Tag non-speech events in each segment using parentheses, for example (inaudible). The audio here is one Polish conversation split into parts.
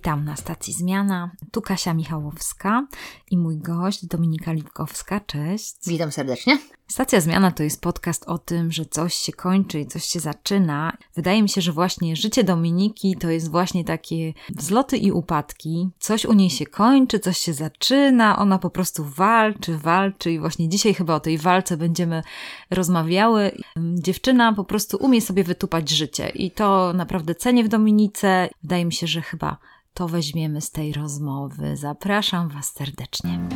Witam na stacji Zmiana. Tu Kasia Michałowska i mój gość Dominika Lipkowska. Cześć. Witam serdecznie. Stacja Zmiana to jest podcast o tym, że coś się kończy i coś się zaczyna. Wydaje mi się, że właśnie życie Dominiki to jest właśnie takie wzloty i upadki. Coś u niej się kończy, coś się zaczyna, ona po prostu walczy, walczy i właśnie dzisiaj chyba o tej walce będziemy rozmawiały. Dziewczyna po prostu umie sobie wytupać życie i to naprawdę cenię w Dominice. Wydaje mi się, że chyba to weźmiemy z tej rozmowy. Zapraszam Was serdecznie.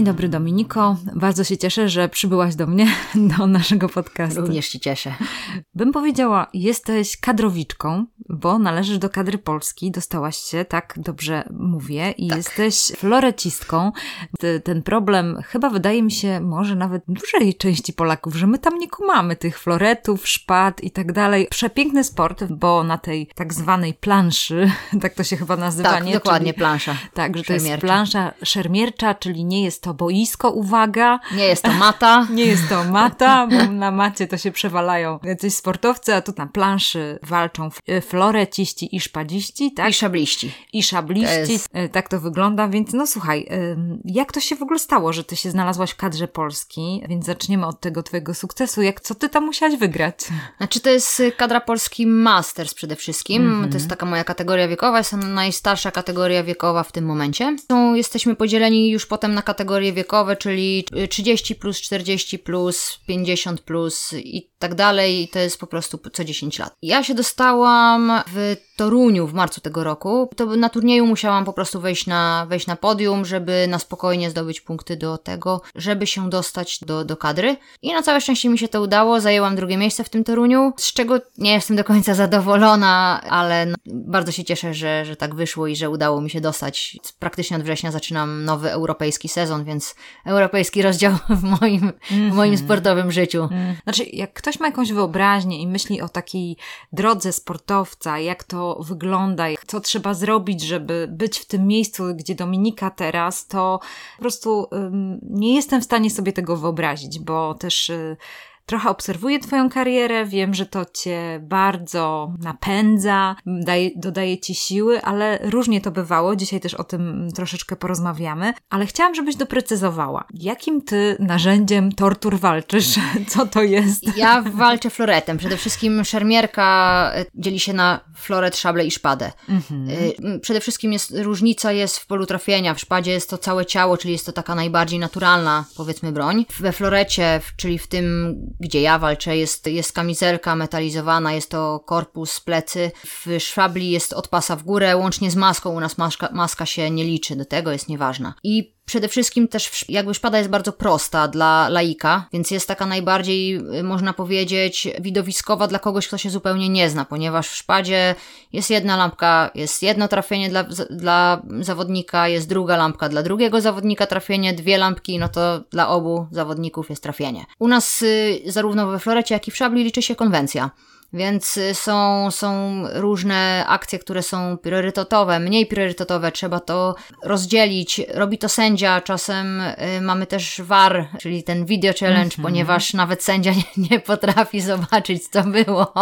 Dzień dobry Dominiko, bardzo się cieszę, że przybyłaś do mnie, (laughs) do naszego podcastu. Również się cieszę. Bym powiedziała, jesteś kadrowiczką, bo należysz do kadry polskiej, dostałaś się, tak dobrze mówię, i tak. jesteś florecistką. Ten problem chyba wydaje mi się, może nawet dużej części Polaków, że my tam nie kumamy tych floretów, szpad i tak dalej. Przepiękny sport, bo na tej tak zwanej planszy, (laughs) tak to się chyba nazywa, tak, nie? dokładnie, czyli, plansza. Tak, że to jest plansza szermiercza, czyli nie jest to boisko, uwaga. Nie jest to mata. (laughs) nie jest to mata, bo na macie to się przewalają jacyś sportowcy, a tu na planszy walczą floreciści i szpadziści, tak? I szabliści. I szabliści, jest... E, tak to wygląda, więc no słuchaj, jak to się w ogóle stało, że ty się znalazłaś w kadrze Polski, więc zaczniemy od tego twojego sukcesu, jak co ty tam musiałaś wygrać? Znaczy to jest kadra Polski Masters przede wszystkim, mm -hmm. to jest taka moja kategoria wiekowa, jest najstarsza kategoria wiekowa w tym momencie. Są, jesteśmy podzieleni już potem na kategorie wiekowe, czyli 30 plus, 40 plus, 50 plus i tak dalej, i to jest po prostu co 10 lat. Ja się dostałam w Toruniu w marcu tego roku. To na turnieju musiałam po prostu wejść na, wejść na podium, żeby na spokojnie zdobyć punkty do tego, żeby się dostać do, do kadry. I na całe szczęście mi się to udało. Zajęłam drugie miejsce w tym Toruniu, z czego nie jestem do końca (laughs) zadowolona, ale no, bardzo się cieszę, że, że tak wyszło i że udało mi się dostać. Praktycznie od września zaczynam nowy europejski sezon, więc europejski rozdział (laughs) w moim, w moim mhm. sportowym życiu. Mm. Znaczy, jak ktoś ma jakąś wyobraźnię i myśli o takiej drodze sportowca, jak to wygląda, co trzeba zrobić, żeby być w tym miejscu, gdzie Dominika teraz, to po prostu nie jestem w stanie sobie tego wyobrazić, bo też y, trochę obserwuję Twoją karierę, wiem, że to Cię bardzo napędza, daje, dodaje Ci siły, ale różnie to bywało. Dzisiaj też o tym troszeczkę porozmawiamy, ale chciałam, żebyś doprecyzowała, jakim Ty narzędziem tortur walczysz? (laughs) Co to jest? Ja walczę floretem. Przede wszystkim szermierka e, dzieli się na floret, szable i szpadę. Mhm. E, przede wszystkim jest, różnica jest w polu trafienia. W szpadzie jest to całe ciało, czyli jest to taka najbardziej naturalna, powiedzmy, broń. We florecie, czyli w tym gdzie ja walczę, jest, jest kamizelka metalizowana, jest to korpus, plecy. W szwabli jest od pasa w górę, łącznie z maską. U nas maska, maska się nie liczy, do tego jest nieważna. I Przede wszystkim też jakby szpada jest bardzo prosta dla laika, więc jest taka najbardziej, y, można powiedzieć, widowiskowa dla kogoś, kto się zupełnie nie zna, ponieważ w szpadzie jest jedna lampka, jest jedno trafienie dla, dla zawodnika, jest druga lampka dla drugiego zawodnika trafienie, dwie lampki, no to dla obu zawodników jest trafienie. U nas y, zarówno we florecie, jak i w szabli liczy się konwencja. Więc y, są, są różne akcje, które są priorytetowe, mniej priorytetowe, trzeba to rozdzielić. Robi to sędzia, czasem y, mamy też VAR, czyli ten video challenge, mm -hmm. ponieważ nawet sędzia (laughs) nie, nie, potrafi zobaczyć, co było. (laughs)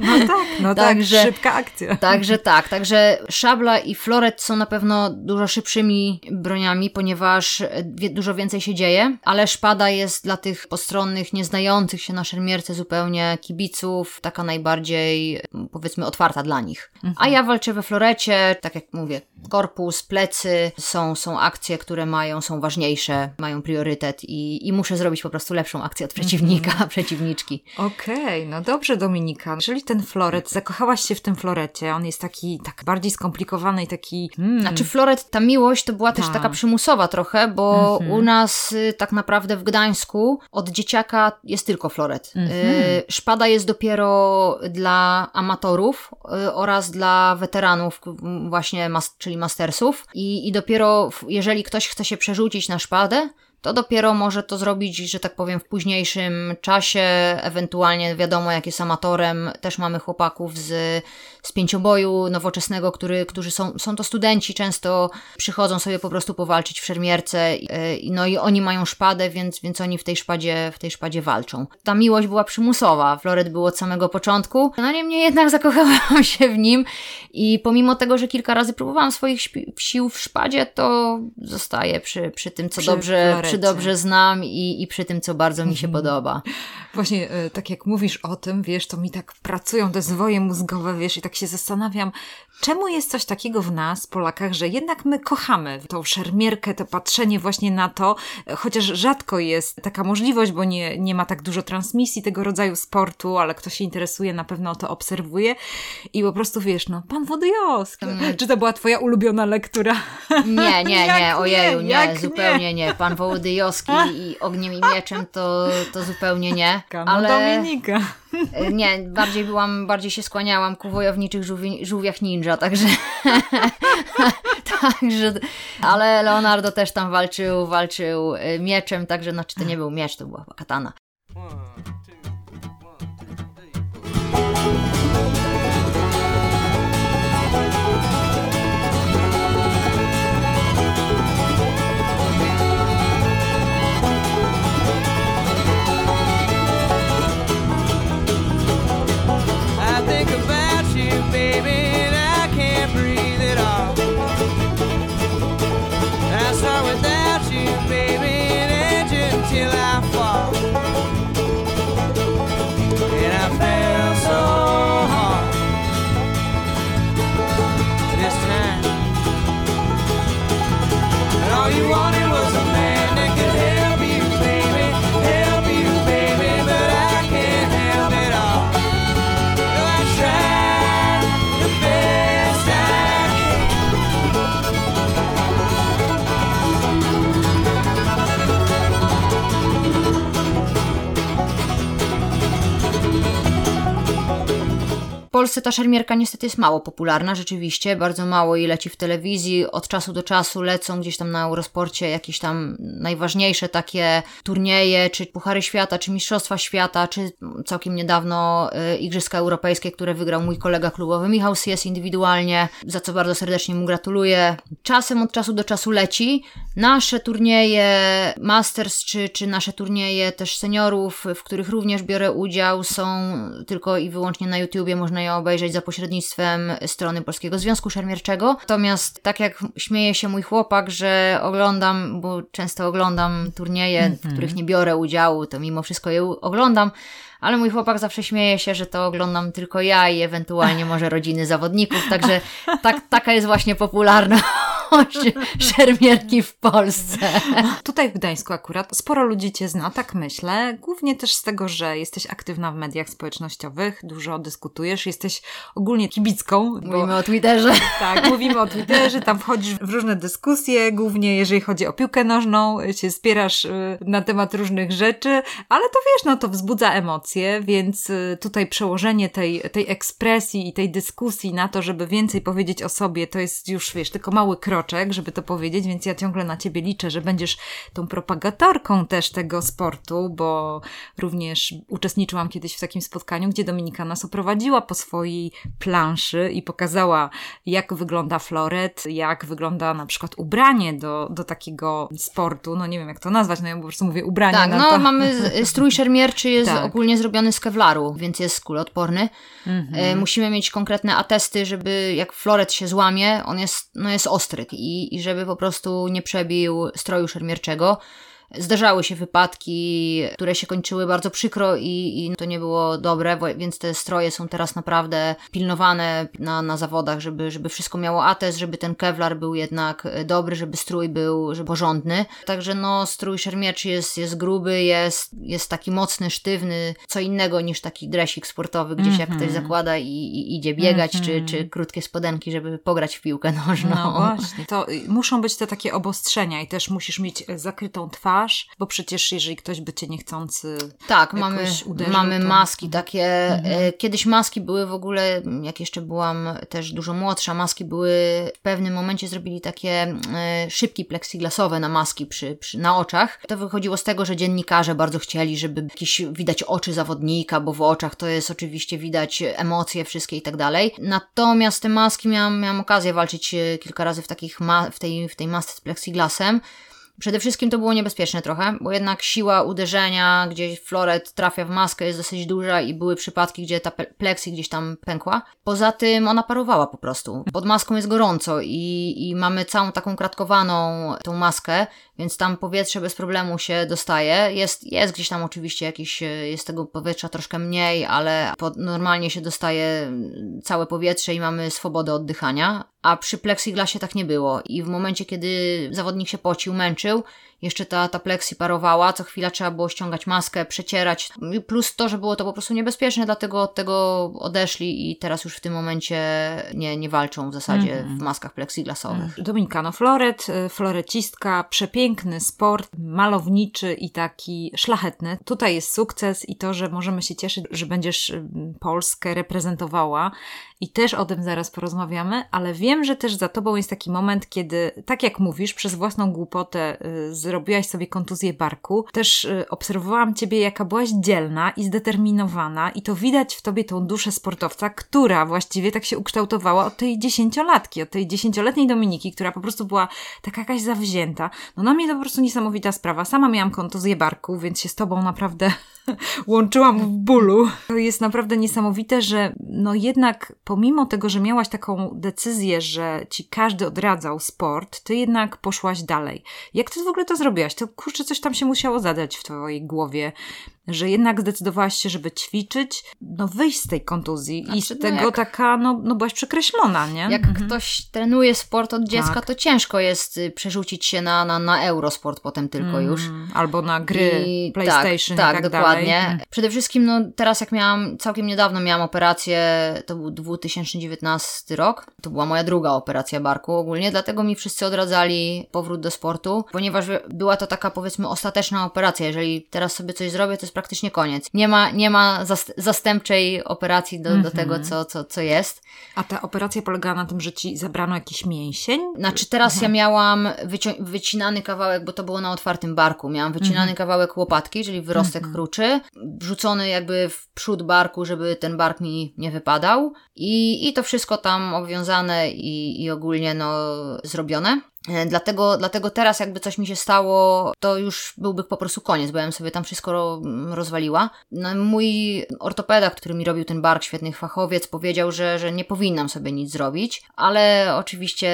No tak, no tak, także, tak, szybka akcja. Także tak, także szabla i floret są na pewno dużo szybszymi broniami, ponieważ dużo więcej się dzieje, ale szpada jest dla tych postronnych, nieznających się na szermierce zupełnie kibiców, taka najbardziej, powiedzmy, otwarta dla nich. Mhm. A ja walczę we florecie, tak jak mówię, korpus, plecy, są, są akcje, które mają, są ważniejsze, mają priorytet i, i muszę zrobić po prostu lepszą akcję od przeciwnika, mhm. (laughs) przeciwniczki. Okej, okay, no dobrze Dominika. Jeżeli ten floret, zakochałaś się w tym florecie, on jest taki tak bardziej skomplikowany i taki... Hmm. Znaczy floret, ta miłość to była Ta. też taka tak. przymusowa trochę, bo mhm. u nas y, tak naprawdę w Gdańsku od dzieciaka jest tylko floret. Y, szpada jest dopiero dopiero dla amatorów y, oraz dla weteranów, właśnie, czyli mastersów. I, I dopiero jeżeli ktoś chce się przerzucić na szpadę, to dopiero może to zrobić, że tak powiem, w późniejszym czasie, ewentualnie wiadomo, jak jest amatorem, też mamy chłopaków z z pięcioboju nowoczesnego, który, którzy są, są to studenci, często przychodzą sobie po prostu powalczyć w szermierce, yy, no i oni mają szpadę, więc, więc oni w tej szpadzie, w tej szpadzie walczą. Ta miłość była przymusowa, Floret był od samego początku, no niemniej jednak (laughs) zakochałam się w nim i pomimo tego, że kilka razy próbowałam swoich sił w szpadzie, to zostaję przy, przy tym, co przy dobrze, przy dobrze znam i, i przy tym, co bardzo mi się (laughs) podoba. Właśnie, e, tak jak mówisz o tym, wiesz, to mi tak pracują te zwoje mózgowe, wiesz, i tak się zastanawiam, czemu jest coś takiego w nas, Polakach, że jednak my kochamy tą szermierkę, to patrzenie właśnie na to, chociaż rzadko jest taka możliwość, bo nie, nie ma tak dużo transmisji tego rodzaju sportu, ale kto się interesuje, na pewno to obserwuje i po prostu wiesz, no, pan Wodojowski. Mm. Czy to była twoja ulubiona lektura? Nie, (laughs) nie, nie, ojeju, nie, nie zupełnie nie. nie. Pan Wołodyjowski i Ogniem i Mieczem to, to zupełnie nie. Ale... Dominika. E, nie, bardziej byłam, bardziej się skłaniałam ku wojowniczych żółwi, żółwiach ninja, także... (laughs) także... Ale Leonardo też tam walczył, walczył e, mieczem, także no, czy to nie był miecz, to była katana. Polsce ta szermierka niestety jest mało popularna, rzeczywiście, bardzo mało jej leci w telewizji. Od czasu do czasu lecą gdzieś tam na Eurosporcie jakieś tam najważniejsze takie turnieje, czy Puchary Świata, czy Mistrzostwa Świata, czy całkiem niedawno y, Igrzyska Europejskie, które wygrał mój kolega klubowy Michał Sies indywidualnie, za co bardzo serdecznie mu gratuluję. Czasem od czasu do czasu leci. Nasze turnieje Masters, czy, czy nasze turnieje też seniorów, w których również biorę udział, są tylko i wyłącznie na YouTubie, można je obejrzeć za pośrednictwem strony Polskiego Związku Szermierczego. Natomiast tak jak śmieje się mój chłopak, że oglądam, bo często oglądam turnieje, mm -hmm. w mhm. których nie biorę udziału, to mimo wszystko je oglądam, ale mój chłopak zawsze śmieje się, że to oglądam tylko ja i ewentualnie może rodziny zawodników, także tak, taka jest właśnie popularność (laughs) szermierki w Polsce. Tutaj w Gdańsku akurat sporo ludzi Cię zna, tak myślę, głównie też z tego, że jesteś aktywna w mediach społecznościowych, dużo dyskutujesz, jesteś ogólnie kibicką. Mówimy bo, o Twitterze. Tak, mówimy o Twitterze, tam wchodzisz w różne dyskusje, głównie jeżeli chodzi o piłkę nożną, się spierasz y, na temat różnych rzeczy, ale to wiesz, no to wzbudza emocje więc y, tutaj przełożenie tej, tej ekspresji i tej dyskusji na to, żeby więcej powiedzieć o sobie, to jest już, wiesz, tylko mały kroczek, żeby to powiedzieć, więc ja ciągle na ciebie liczę, że będziesz tą propagatorką też tego sportu, bo również uczestniczyłam kiedyś w takim spotkaniu, gdzie Dominika nas oprowadziła po swojej planszy i pokazała, jak wygląda floret, jak wygląda na przykład ubranie do, do takiego sportu, no nie wiem jak to nazwać, no ja po prostu mówię ubranie. Tak, no to... mamy (laughs) strój szermierczy jest tak. ogólnie zrobiony z kewlaru, więc jest kuloodporny. Mhm. Musimy mieć konkretne atesty, żeby jak floret się złamie, on jest, no jest ostry i, i żeby po prostu nie przebił stroju szermierczego. Zdarzały się wypadki, które się kończyły bardzo przykro i, i to nie było dobre, więc te stroje są teraz naprawdę pilnowane na, na zawodach, żeby, żeby wszystko miało atest, żeby ten kevlar był jednak dobry, żeby strój był żeby porządny. Także no, strój szermierczy jest, jest gruby, jest, jest taki mocny, sztywny, co innego niż taki dresik sportowy, gdzieś mm -hmm. jak ktoś mhm. zakłada i, i idzie biegać, mm -hmm. czy, mhm. czy krótkie spodenki, żeby pograć w piłkę nożną. No właśnie, to muszą być te takie obostrzenia i też musisz mieć zakrytą twarz, twarz, bo przecież jeżeli ktoś by cię niechcący Tak, mamy, uderzył, mamy to... maski takie. Mhm. Kiedyś maski były w ogóle, jak jeszcze byłam też dużo młodsza, maski były w pewnym momencie zrobili takie szybki plexiglasowe na maski przy, przy, na oczach. To wychodziło z tego, że dziennikarze bardzo chcieli, żeby jakieś widać oczy zawodnika, bo w oczach to jest oczywiście widać emocje wszystkie i tak dalej. Natomiast te maski miałam, miałam okazję walczyć e, kilka razy w takich ma- w tej, w tej masce z plexiglasem. Przede wszystkim to było niebezpieczne trochę, bo jednak siła uderzenia, gdzie floret trafia w maskę jest dosyć duża i były przypadki, gdzie ta pleksy gdzieś tam pękła. Poza tym ona parowała po prostu. Pod maską jest gorąco i, i mamy całą taką kratkowaną tą maskę, więc tam powietrze bez problemu się dostaje. Jest, jest gdzieś tam oczywiście jakieś, jest tego powietrza troszkę mniej, ale normalnie się dostaje całe powietrze i mamy swobodę oddychania. A przy plexiglasie tak nie było. I w momencie, kiedy zawodnik się pocił, męczył, jeszcze ta, ta pleksji parowała, co chwila trzeba było ściągać maskę, przecierać, plus to, że było to po prostu niebezpieczne, dlatego od tego odeszli i teraz już w tym momencie nie, nie walczą w zasadzie mm -hmm. w maskach plexiglasowych. Mm. Dominika, no floret, y, florecistka, przepiękny sport, malowniczy i taki szlachetny. Tutaj jest sukces i to, że możemy się cieszyć, że będziesz Polskę reprezentowała i też o tym zaraz porozmawiamy, ale wiem, że też za tobą jest taki moment, kiedy, tak jak mówisz, przez własną głupotę y, zrobiłaś sobie kontuzję barku. Też y, obserwowałam ciebie, jaka byłaś dzielna i zdeterminowana i to widać w tobie tą duszę sportowca, która właściwie tak się ukształtowała od tej dziesięciolatki, od tej dziesięcioletniej Dominiki, która po prostu była taka jakaś zawzięta. No na mnie to po prostu niesamowita sprawa. Sama miałam kontuzję barku, więc się z tobą naprawdę (laughs) łączyłam w bólu. To jest naprawdę niesamowite, że no jednak pomimo tego, że miałaś taką decyzję, że ci każdy odradzał sport, ty jednak poszłaś dalej. Jak ty w ogóle to zrobiłaś? To kurczę, coś tam się musiało zadać w twojej głowie że jednak zdecydowałaś się, żeby ćwiczyć, no wyjść z tej kontuzji znaczy, i z no tego jak, taka, no, no byłaś przekreślona, nie? Jak mhm. ktoś trenuje sport od dziecka, tak. to ciężko jest y, przerzucić się na, na, na Eurosport potem tylko mm, już. Albo na gry I, PlayStation tak, tak, tak dokładnie. Dalej. Przede wszystkim, no teraz jak miałam, całkiem niedawno miałam operację, to był 2019 rok, to była moja druga operacja barku ogólnie, dlatego mi wszyscy odradzali powrót do sportu, ponieważ była to taka powiedzmy ostateczna operacja, jeżeli teraz sobie coś zrobię, to jest praktycznie koniec. Nie ma, nie ma zastępczej operacji do, mm -hmm. do tego, mhm. co, co, co jest. A ta operacja polegała na tym, że ci zabrano jakiś mięsień? Znaczy teraz mhm. ja miałam wycinany kawałek, bo to było na otwartym barku. Miałam wycinany mhm. kawałek łopatki, czyli wyrostek mhm. kruczy, wrzucony jakby w przód barku, żeby ten bark mi nie wypadał. I, i to wszystko tam obwiązane i, i ogólnie no zrobione. E, dlatego, dlatego teraz jakby coś mi się stało, to już byłby po prostu koniec, bo ja bym sobie tam wszystko rozwaliła. No, mój ortopeda, który mi robił ten bark, świetny fachowiec, powiedział, że, że nie powinnam sobie nic zrobić, ale oczywiście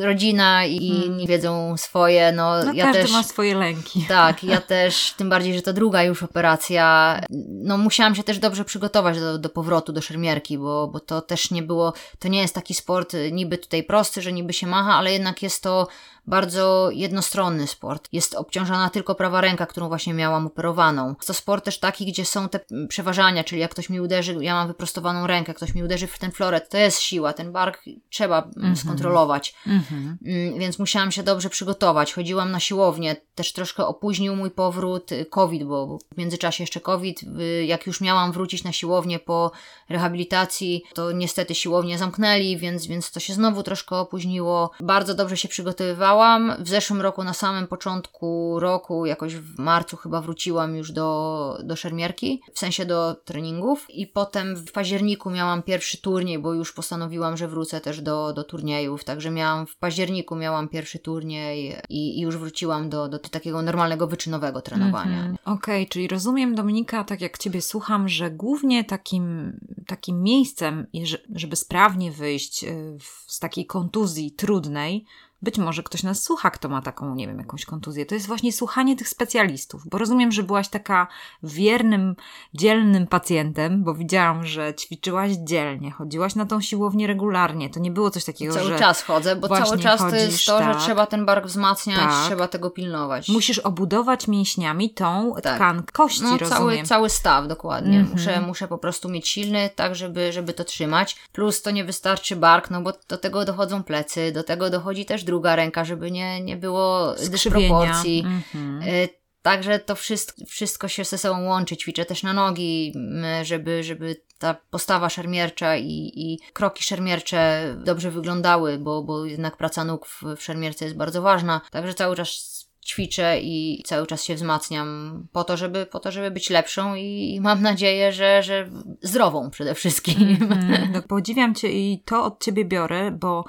rodzina i hmm. inni wiedzą swoje, no, no ja każdy też... ma swoje lęki. Tak, ja (laughs) też, tym bardziej, że to druga już operacja, no musiałam się też dobrze przygotować do, do powrotu do szermierki, bo, bo to też nie było, to nie jest taki sport niby tutaj prosty, że niby się macha, ale jednak jest to bardzo jednostronny sport. Jest obciążona tylko prawa ręka, którą właśnie miałam operowaną. To sport też taki, gdzie są te przeważania, czyli jak ktoś mi uderzy, ja mam wyprostowaną rękę, ktoś mi uderzy w ten floret, to jest siła, ten bark trzeba mm -hmm. skontrolować. Mm -hmm. Więc musiałam się dobrze przygotować. Chodziłam na siłownię, też troszkę opóźnił mój powrót y, COVID, bo w międzyczasie jeszcze COVID, jak już miałam wrócić na siłownię po rehabilitacji, to niestety siłownię zamknęli, więc, więc to się znowu troszkę opóźniło. Bardzo dobrze się przygotowywałam. W zeszłym roku, na samym początku roku, jakoś w marcu chyba wróciłam już do, do szermierki, w sensie do treningów i potem w październiku miałam pierwszy turniej, bo już postanowiłam, że wrócę też do, do turniejów, także miałam w październiku miałam pierwszy turniej i, i już wróciłam do, do takiego normalnego wyczynowego trenowania. -hmm. Okej, okay, czyli rozumiem Dominika, tak jak Ciebie słucham, że głównie takim takim miejscem, żeby sprawnie wyjść y, z takiej kontuzji trudnej, być może ktoś nas słucha, kto ma taką, nie wiem, jakąś kontuzję. To jest właśnie słuchanie tych specjalistów, bo rozumiem, że byłaś taka wiernym, dzielnym pacjentem, bo widziałam, że ćwiczyłaś dzielnie, chodziłaś na tą siłownię regularnie. To nie było coś takiego, cały że. Cały czas chodzę, bo cały czas chodzisz, to jest to, tak. że trzeba ten bark wzmacniać, tak. trzeba tego pilnować. Musisz obudować mięśniami tą tak. tkan kości, no, rozumiem. Cały, cały staw, dokładnie. Mm -hmm. Muszę, muszę po prostu mieć silny, tak, żeby, żeby to trzymać. Plus to nie wystarczy bark, no bo do tego dochodzą plecy, do tego dochodzi też druga ręka, żeby nie, nie było dysproporcji. Mm -hmm. Także to wszystko, wszystko się ze sobą łączy. Ćwiczę też na nogi, żeby, żeby ta postawa szermiercza i, i kroki szermiercze dobrze wyglądały, bo, bo jednak praca nóg w, w szermierce jest bardzo ważna. Także cały czas ćwiczę i cały czas się wzmacniam po to, żeby, po to, żeby być lepszą i, i mam nadzieję, że, że zdrową przede wszystkim. Mm, no, (laughs) podziwiam Cię i to od Ciebie biorę, bo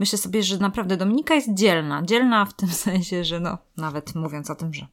myślę sobie, że naprawdę Dominika jest dzielna. Dzielna w tym (laughs) sensie, że no, nawet mówiąc o tym, że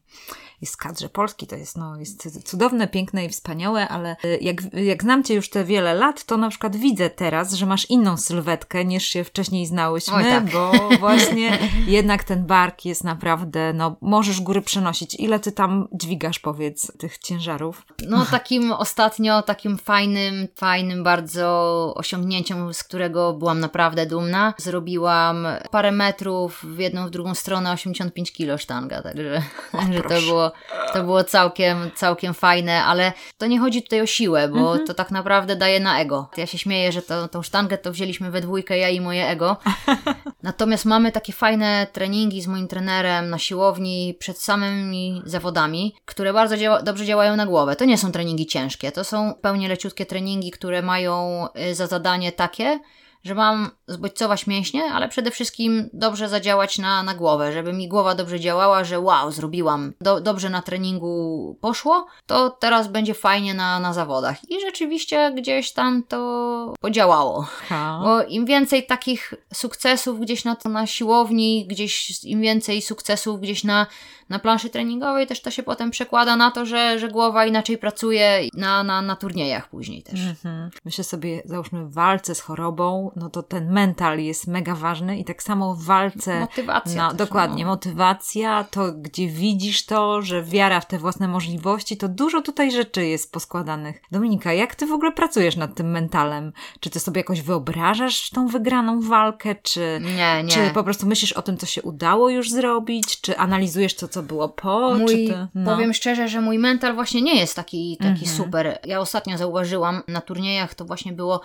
jest kadrze Polski, to jest, no, jest cudowne, piękne i wspaniałe, ale y, jak, jak znam Cię już te wiele lat, to na przykład widzę teraz, że masz inną sylwetkę niż się wcześniej znałyśmy, Oj, tak. bo właśnie (laughs) jednak ten bark jest naprawdę, no, możesz góry przenosić. Ile Ty tam dźwigasz, powiedz, tych ciężarów? No, takim ostatnio, takim fajnym, fajnym bardzo osiągnięciem, z którego byłam naprawdę dumna. Zrobiłam parę metrów w jedną, w drugą stronę, 85 kilo sztanga, także o, to było to było całkiem, całkiem fajne, ale to nie chodzi tutaj o siłę, bo mhm. to tak naprawdę daje na ego. Ja się śmieję, że to, tą sztangę to wzięliśmy we dwójkę, ja i moje ego. (laughs) Natomiast mamy takie fajne treningi z moim trenerem na siłowni przed samymi zawodami, które bardzo działa dobrze działają na głowę. To nie są treningi ciężkie, to są pełnie leciutkie treningi, które mają y, za zadanie takie, że mam zbodźcować mięśnie, ale przede wszystkim dobrze zadziałać na, na głowę, żeby mi głowa dobrze działała, że wow, zrobiłam, do, dobrze na treningu poszło, to teraz będzie fajnie na, na zawodach. I rzeczywiście gdzieś tam to podziałało. Ha. Bo im więcej takich sukcesów gdzieś na, na siłowni, gdzieś im więcej sukcesów gdzieś na na planszy treningowej też to się potem przekłada na to, że, że głowa inaczej pracuje na, na, na turniejach później też. Mhm. Myślę sobie, załóżmy w walce z chorobą, no to ten mental jest mega ważny i tak samo w walce... Motywacja. No, też, dokładnie, no. motywacja, to gdzie widzisz to, że wiara w te własne możliwości, to dużo tutaj rzeczy jest poskładanych. Dominika, jak ty w ogóle pracujesz nad tym mentalem? Czy ty sobie jakoś wyobrażasz tą wygraną walkę, czy, nie, nie. czy po prostu myślisz o tym, co się udało już zrobić, czy analizujesz to, co było po? Mój, to, no. Powiem szczerze, że mój mental właśnie nie jest taki, taki mhm. super. Ja ostatnio zauważyłam na turniejach, to właśnie było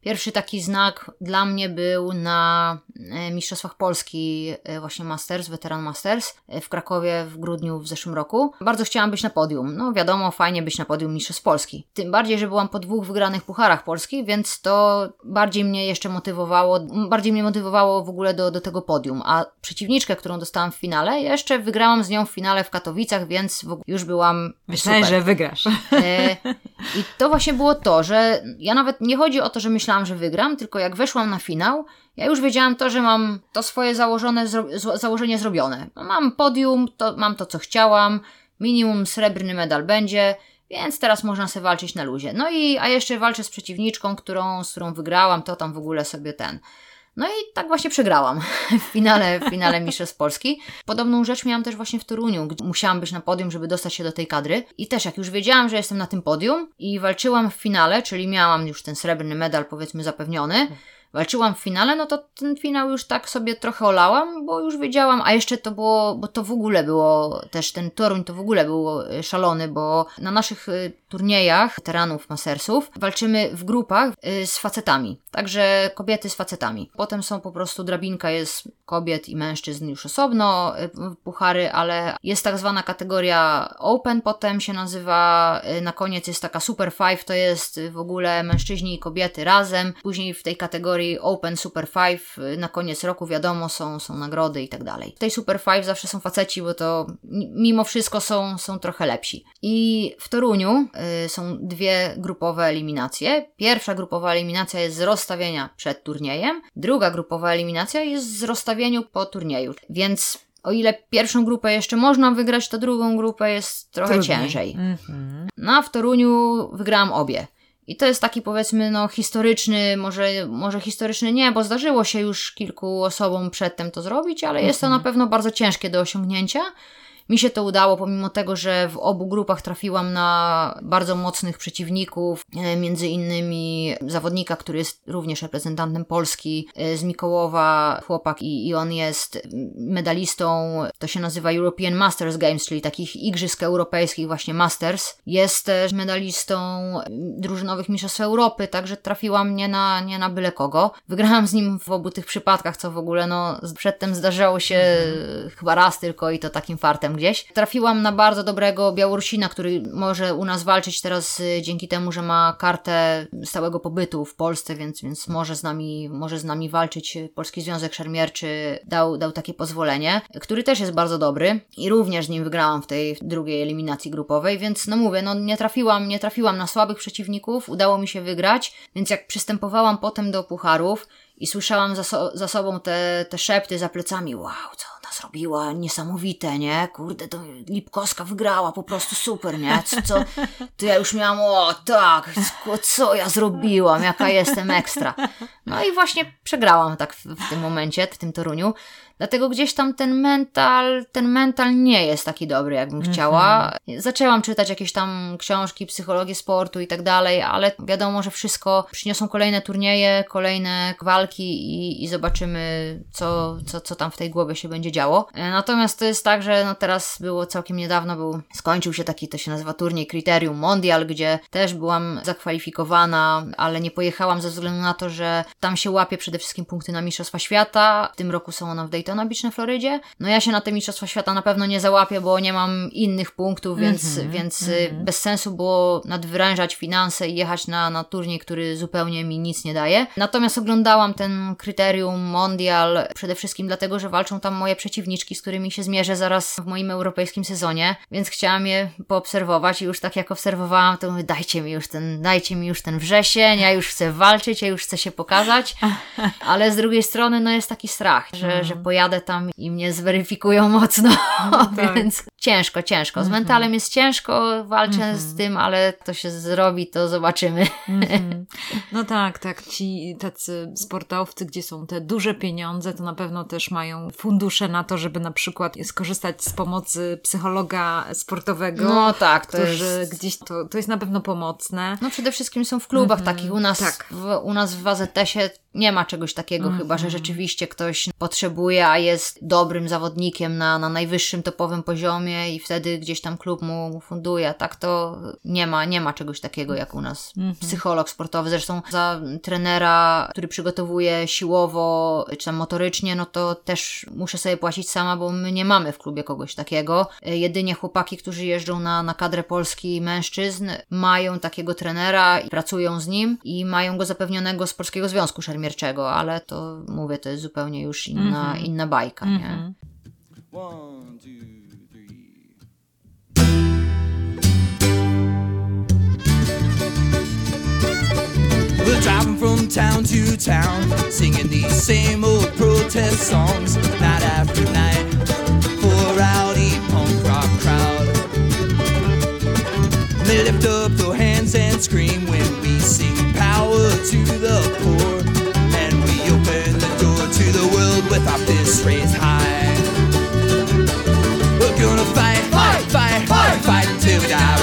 Pierwszy taki znak dla mnie był na e, Mistrzostwach Polski, e, właśnie Masters, Veteran Masters e, w Krakowie w grudniu w zeszłym roku. Bardzo chciałam być na podium. No wiadomo, fajnie być na podium Mistrzostw Polski. Tym bardziej, że byłam po dwóch wygranych pucharach Polski, więc to bardziej mnie jeszcze motywowało, bardziej mnie motywowało w ogóle do, do tego podium. A przeciwniczkę, którą dostałam w finale, jeszcze wygrałam z nią w finale w Katowicach, więc już byłam Myślałem, super. że wygrasz. I to właśnie było to, że ja nawet nie chodzi o to, że myślałam, myślałam, że wygram, tylko jak weszłam na finał, ja już wiedziałam to, że mam to swoje założone, zro założenie zrobione. No, mam podium, to mam to, co chciałam, minimum srebrny medal będzie, więc teraz można sobie walczyć na luzie. No i, a jeszcze walczę z przeciwniczką, którą, z którą wygrałam, to tam w ogóle sobie ten. No i tak właśnie przegrałam (laughs) w finale, w finale Mistrzostw Polski. Podobną rzecz miałam też właśnie w Toruniu, gdzie musiałam być na podium, żeby dostać się do tej kadry. I też jak już wiedziałam, że jestem na tym podium i walczyłam w finale, czyli miałam już ten srebrny medal powiedzmy zapewniony, walczyłam w finale, no to ten finał już tak sobie trochę olałam, bo już wiedziałam, a jeszcze to było, bo to w ogóle było, też ten Toruń to w ogóle był e, szalony, bo na naszych e, turniejach weteranów masersów walczymy w grupach e, z facetami, także kobiety z facetami. Potem są po prostu drabinka jest kobiet i mężczyzn już osobno, puchary, ale jest tak zwana kategoria Open, potem się nazywa, na koniec jest taka Super Five, to jest w ogóle mężczyźni i kobiety razem, później w tej kategorii kategorii Open Super 5 y, na koniec roku wiadomo, są, są nagrody i tak dalej. W tej Super 5 zawsze są faceci, bo to mimo wszystko są, są trochę lepsi. I w Toruniu y, są dwie grupowe eliminacje. Pierwsza grupowa eliminacja jest z rozstawienia przed turniejem, druga grupowa eliminacja jest z rozstawieniu po turnieju. Więc o ile pierwszą grupę jeszcze można wygrać, to drugą grupę jest trochę Trudniej. ciężej. Mm -hmm. No a w Toruniu wygrałam obie. I to jest taki powiedzmy no historyczny, może, może historyczny nie, bo zdarzyło się już kilku osobom przedtem to zrobić, ale jest to na mhm. pewno bardzo ciężkie do osiągnięcia. Mi się to udało, pomimo tego, że w obu grupach trafiłam na bardzo mocnych przeciwników, e, między innymi zawodnika, który jest również reprezentantem Polski e, z Mikołowa, chłopak i, i on jest medalistą, to się nazywa European Masters Games, czyli takich igrzysk europejskich właśnie Masters. Jest też medalistą drużynowych mistrzostw Europy, także trafiłam nie na, nie na byle kogo. Wygrałam z nim w obu tych przypadkach, co w ogóle no przedtem zdarzało się mhm. chyba raz tylko i to takim fartem gdzieś. Trafiłam na bardzo dobrego Białorusina, który może u nas walczyć teraz y, dzięki temu, że ma kartę stałego pobytu w Polsce, więc, więc może, z nami, może z nami walczyć. Polski Związek Szermierczy dał, dał takie pozwolenie, który też jest bardzo dobry i również z nim wygrałam w tej drugiej eliminacji grupowej, więc no mówię, no nie trafiłam, nie trafiłam na słabych przeciwników, udało mi się wygrać, więc jak przystępowałam potem do pucharów, i słyszałam za, so, za sobą te, te szepty za plecami. Wow, co zrobiła? Niesamowite, nie? Kurde, to Lipkowska wygrała, po prostu super, nie? Co, co? To ja już miałam, o tak, co, ja zrobiłam, jaka jestem ekstra. No i właśnie przegrałam tak w, w tym momencie, w tym Toruniu. Dlatego gdzieś tam ten mental, ten mental nie jest taki dobry, jakbym -hmm. chciała. Zaczęłam czytać jakieś tam książki, psychologię sportu i tak dalej, ale wiadomo, że wszystko przyniosą kolejne turnieje, kolejne walki i, i zobaczymy, co, co, co tam w tej głowie się będzie działo. E, natomiast to jest tak, że no teraz było całkiem niedawno, był, skończył się taki, to się nazywa turniej Criterium Mondial, gdzie też byłam zakwalifikowana, ale nie pojechałam ze względu na to, że tam się łapie przede wszystkim punkty na Mistrzostwa Świata. W tym roku są one w Daytona Beach na Florydzie. No ja się na te Mistrzostwa Świata na pewno nie załapię, bo nie mam innych punktów, więc, mm -hmm, więc mm -hmm. bez sensu było nadwyrężać finanse i jechać na, na turniej, który zupełnie mi nic nie daje. Natomiast oglądałam ten kryterium Mondial przede wszystkim dlatego, że walczą tam moje przeciwniczki, z którymi się zmierzę zaraz w moim europejskim sezonie, więc chciałam je poobserwować i już tak jak obserwowałam, to mówię, dajcie mi już ten, dajcie mi już ten wrzesień, ja już chcę walczyć, ja już chcę się pokazać, (laughs) ale z drugiej strony no jest taki strach, że, że pojadę tam i mnie zweryfikują (laughs) mocno, no, tak. więc ciężko, ciężko. Z mhm. mentalem jest ciężko, walczę mm -hmm. z tym, ale to się zrobi, to zobaczymy. Mm -hmm. (laughs) No tak, tak. Ci tacy sportowcy, gdzie są te duże pieniądze, to na pewno też mają fundusze na to, żeby na przykład skorzystać z pomocy psychologa sportowego. No tak, to jest... gdzieś to, to jest na pewno pomocne. No przede wszystkim są w klubach mm takich. U nas, tak. w, u nas w had nie ma czegoś takiego, chyba że rzeczywiście ktoś potrzebuje, a jest dobrym zawodnikiem na, na najwyższym topowym poziomie i wtedy gdzieś tam klub mu, funduje. Tak to nie ma, nie ma czegoś takiego jak u nas. Mhm. Psycholog sportowy, zresztą za trenera, który przygotowuje siłowo czy tam motorycznie, no to też muszę sobie płacić sama, bo my nie mamy w klubie kogoś takiego. Jedynie chłopaki, którzy jeżdżą na, na kadrę Polski mężczyzn, mają takiego trenera i pracują z nim i mają go zapewnionego z Polskiego Związku Ale to mówię, to jest zupełnie już inna, mm -hmm. inna bajka, mm -hmm. nie? One, two. We're driving from town to town, singing these same old protest songs, night after night, for a rowdy punk rock crowd. They lift up their hands and scream when we sing power to the poor, with our fists raised high. We're gonna fight, fight, fight, fight, fight until we die.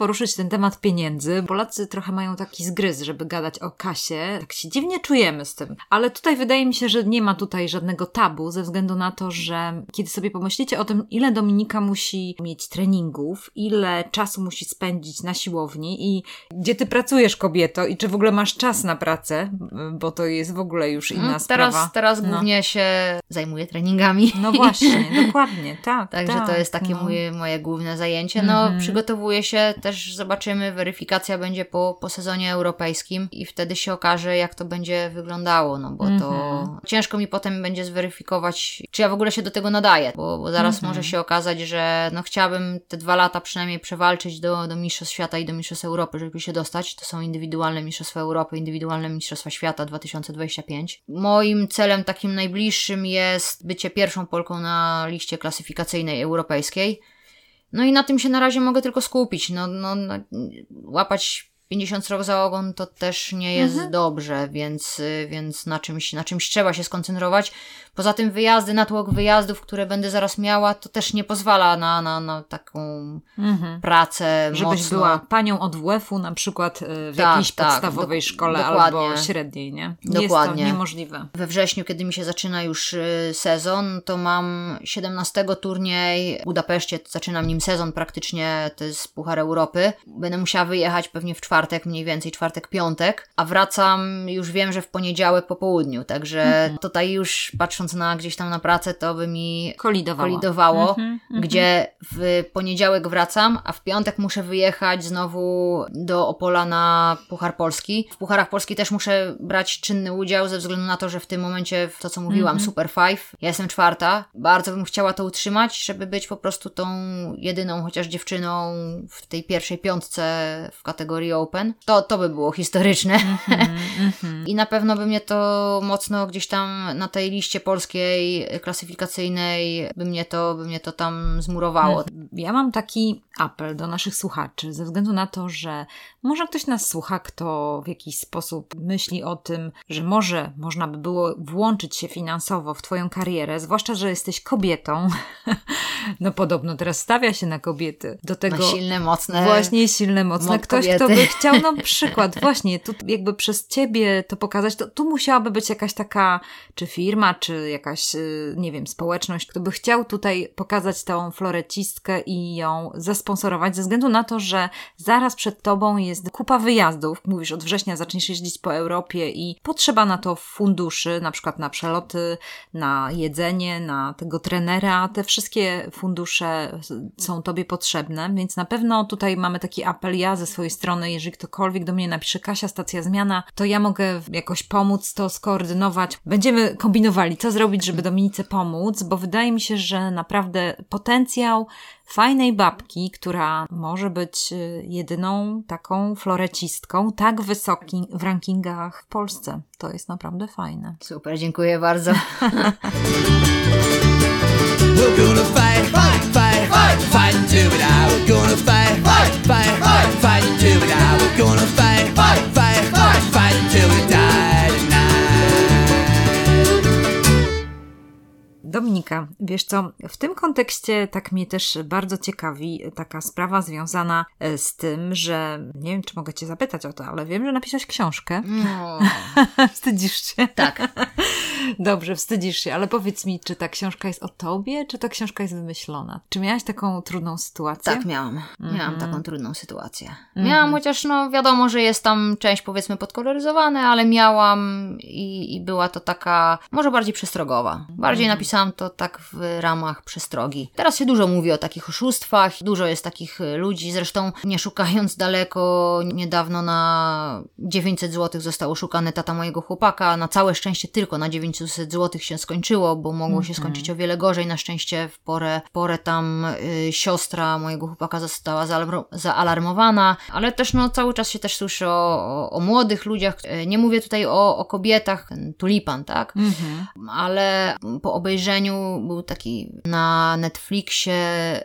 Poruszyć ten temat pieniędzy. Polacy trochę mają taki zgryz, żeby gadać o kasie. Tak się dziwnie czujemy z tym. Ale tutaj wydaje mi się, że nie ma tutaj żadnego tabu, ze względu na to, że kiedy sobie pomyślicie o tym, ile Dominika musi mieć treningów, ile czasu musi spędzić na siłowni i gdzie ty pracujesz, kobieto, i czy w ogóle masz czas na pracę, bo to jest w ogóle już inna teraz, sprawa. Teraz no. głównie się zajmuję treningami. No właśnie, dokładnie, (laughs) tak. Także tak, to jest takie no. moje, moje główne zajęcie. No, mm -hmm. przygotowuję się, też zobaczymy, weryfikacja będzie po, po sezonie europejskim i wtedy się okaże, jak to będzie wyglądało, no bo mm -hmm. to mhm. ciężko mi potem będzie zweryfikować, czy ja w ogóle się do tego nadaję, bo, bo zaraz mm -hmm. może się okazać, że no chciałabym te dwa lata przynajmniej przewalczyć do, do Mistrzostw Świata i do Mistrzostw Europy, żeby się dostać. To są indywidualne Mistrzostwa Europy, indywidualne Mistrzostwa Świata 2025. Moim celem takim najbliższym jest bycie pierwszą Polką na liście klasyfikacyjnej europejskiej. No i na tym się na razie mogę tylko skupić. No, no, no łapać 50 rok za ogon to też nie jest Mhm. dobrze, więc, y, więc na, czymś, na czymś trzeba się skoncentrować. Poza tym wyjazdy, natłok wyjazdów, które będę zaraz miała, to też nie pozwala na, na, na taką Mhm. pracę Żebyś mocno. była panią od WF-u na przykład y, w Tak, jakiejś tak, podstawowej dok- szkole dokładnie. albo średniej, nie? Dokładnie. Jest to niemożliwe. We wrześniu, kiedy mi się zaczyna już y, sezon, to mam 17 turniej w Budapeszcie, zaczynam nim sezon praktycznie, to jest Puchar Europy. Będę musiała wyjechać pewnie w czwartek, mniej więcej czwartek, piątek, a wracam już wiem, że w poniedziałek po południu, także Mhm. tutaj już patrząc na gdzieś tam na pracę, to by mi Kolidowało. kolidowało, Mhm, mhm. gdzie w poniedziałek wracam, a w piątek muszę wyjechać znowu do Opola na Puchar Polski. W Pucharach Polski też muszę brać czynny udział ze względu na to, że w tym momencie, w to co mówiłam. Super Five, ja jestem czwarta. Bardzo bym chciała to utrzymać, żeby być po prostu tą jedyną chociaż dziewczyną w tej pierwszej piątce w kategorii Open. To, to by było historyczne. Mhm, mhm. (laughs) I na pewno by mnie to mocno gdzieś tam na tej liście polskiej klasyfikacyjnej by mnie to, by mnie to tam zmurowało. Ja mam taki apel do naszych słuchaczy, ze względu na to, że może ktoś nas słucha, kto w jakiś sposób myśli o tym, że może można by było włączyć się finansowo w Twoją karierę, zwłaszcza, że jesteś kobietą. (laughs) No podobno teraz stawia się na kobiety. Do tego Na silne, mocne. Właśnie silne, mocne. Ktoś, kto kobiety. by chciał, no przykład, właśnie, tu jakby przez ciebie to pokazać, to tu musiałaby być jakaś taka, czy firma, czy jakaś, y, nie wiem, społeczność, kto by chciał tutaj pokazać tą florecistkę i ją zasponsorować, ze względu na to, że zaraz przed tobą jest kupa wyjazdów. Mówisz, od września zaczniesz jeździć po Europie i potrzeba na to funduszy, na przykład na przeloty, na jedzenie, na tego trenera. Te wszystkie fundusze są tobie potrzebne, więc na pewno tutaj mamy taki apel ja ze swojej strony, jeżeli ktokolwiek do mnie napisze Kasia, stacja zmiana, to ja mogę jakoś pomóc to skoordynować. Będziemy kombinowali, co zrobić, żeby Dominice pomóc, bo wydaje mi się, że naprawdę potencjał fajnej babki, która może być y, jedyną taką florecistką tak wysoki w rankingach w Polsce. To jest naprawdę fajne. Super, dziękuję bardzo. (laughs) We're gonna fight, fight, fight, fight, fight until we die. We're gonna fight, fight, fight, fight, fight until we die. We're gonna fight, fight, fight, Dominika, wiesz co, w tym kontekście tak mnie też bardzo ciekawi taka sprawa związana e, z tym, że nie wiem, czy mogę Cię zapytać o to, ale wiem, że napisałaś książkę. No, (laughs) Wstydzisz się? tak. (laughs) Dobrze, wstydzisz się, ale powiedz mi, czy ta książka jest o tobie, czy ta książka jest wymyślona? Czy miałaś taką trudną sytuację? Tak, miałam. Miałam Mhm. taką trudną sytuację. Miałam, chociaż no wiadomo, że jest tam część powiedzmy podkoloryzowane, ale miałam i, i była to taka, może bardziej przestrogowa. Bardziej Mhm. To tak w ramach przestrogi. Teraz się dużo mówi o takich oszustwach, dużo jest takich y, ludzi, zresztą nie szukając daleko, niedawno na 900 zł został oszukany tata mojego chłopaka, na całe szczęście tylko na 900 zł się skończyło, bo mogło się skończyć o wiele gorzej, na szczęście w porę, w porę tam y, siostra mojego chłopaka została zaalarm- zaalarmowana, ale też no cały czas się też słyszy o, o, o młodych ludziach, Y, nie mówię tutaj o, o kobietach, tulipan, tak? Mhm. ale po obejrzeniu był taki na Netflixie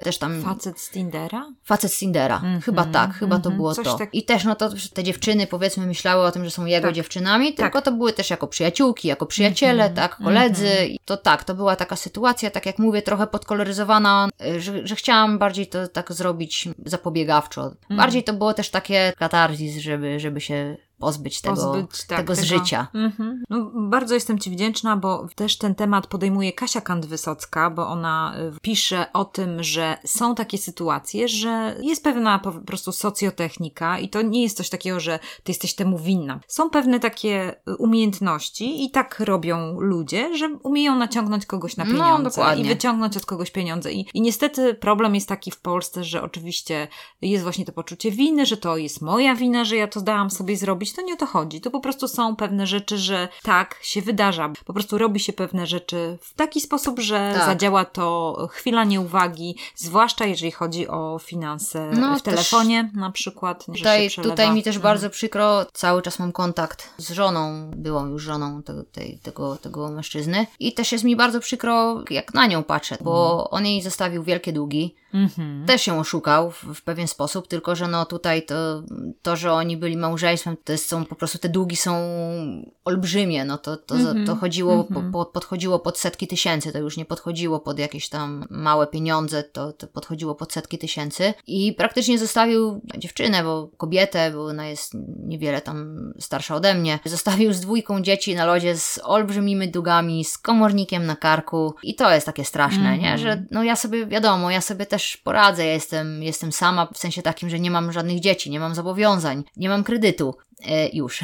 też tam Facet z Tindera? facet z Tindera. chyba tak, chyba to mhm. było Coś to. tak- I też no to te dziewczyny powiedzmy myślały o tym, że są jego Tak. dziewczynami, tylko to były też jako przyjaciółki, jako przyjaciele, Mhm. tak, koledzy. I to tak, to była taka sytuacja, tak jak mówię, trochę podkoloryzowana, y, że, że chciałam bardziej to tak zrobić zapobiegawczo. Mhm. Bardziej to było też takie katarzis, żeby, żeby się pozbyć tego, Pozbyć, tak, tego z tego- życia. Mhm. No, bardzo jestem Ci wdzięczna, bo też ten temat podejmuje Kasia Kant-Wysocka, bo ona y, pisze o tym, że są takie sytuacje, że jest pewna po prostu socjotechnika i to nie jest coś takiego, że Ty jesteś temu winna. Są pewne takie y, umiejętności i tak robią ludzie, że umieją naciągnąć kogoś na No, pieniądze dokładnie. i wyciągnąć od kogoś pieniądze. I, I niestety problem jest taki w Polsce, że oczywiście jest właśnie to poczucie winy, że to jest moja wina, że ja to dałam sobie zrobić, zrobić. To nie o to chodzi. To po prostu są pewne rzeczy, że tak się wydarza. Po prostu robi się pewne rzeczy w taki sposób, że Tak. zadziała to chwila nieuwagi, zwłaszcza jeżeli chodzi o finanse No, w telefonie na przykład. Tutaj, się tutaj mi też Mhm. bardzo przykro, cały czas mam kontakt z żoną, byłą już żoną tego, tej, tego, tego mężczyzny i też jest mi bardzo przykro, jak na nią patrzę, bo on jej zostawił wielkie długi, Mhm. też ją oszukał w, w pewien sposób, tylko że no tutaj to, to, że oni byli małżeństwem, to jest, są po prostu te długi są olbrzymie, no to, to, Mhm. to chodziło, po, po, podchodziło pod setki tysięcy, to już nie podchodziło pod jakieś tam małe pieniądze, to, to podchodziło pod setki tysięcy i praktycznie zostawił dziewczynę, bo kobietę, bo ona jest niewiele tam starsza ode mnie, zostawił z dwójką dzieci na lodzie z olbrzymimi długami, z komornikiem na karku i to jest takie straszne, nie, że no ja sobie, wiadomo, ja sobie też poradzę, ja jestem, jestem sama w sensie takim, że nie mam żadnych dzieci, nie mam zobowiązań, nie mam kredytu. E, już.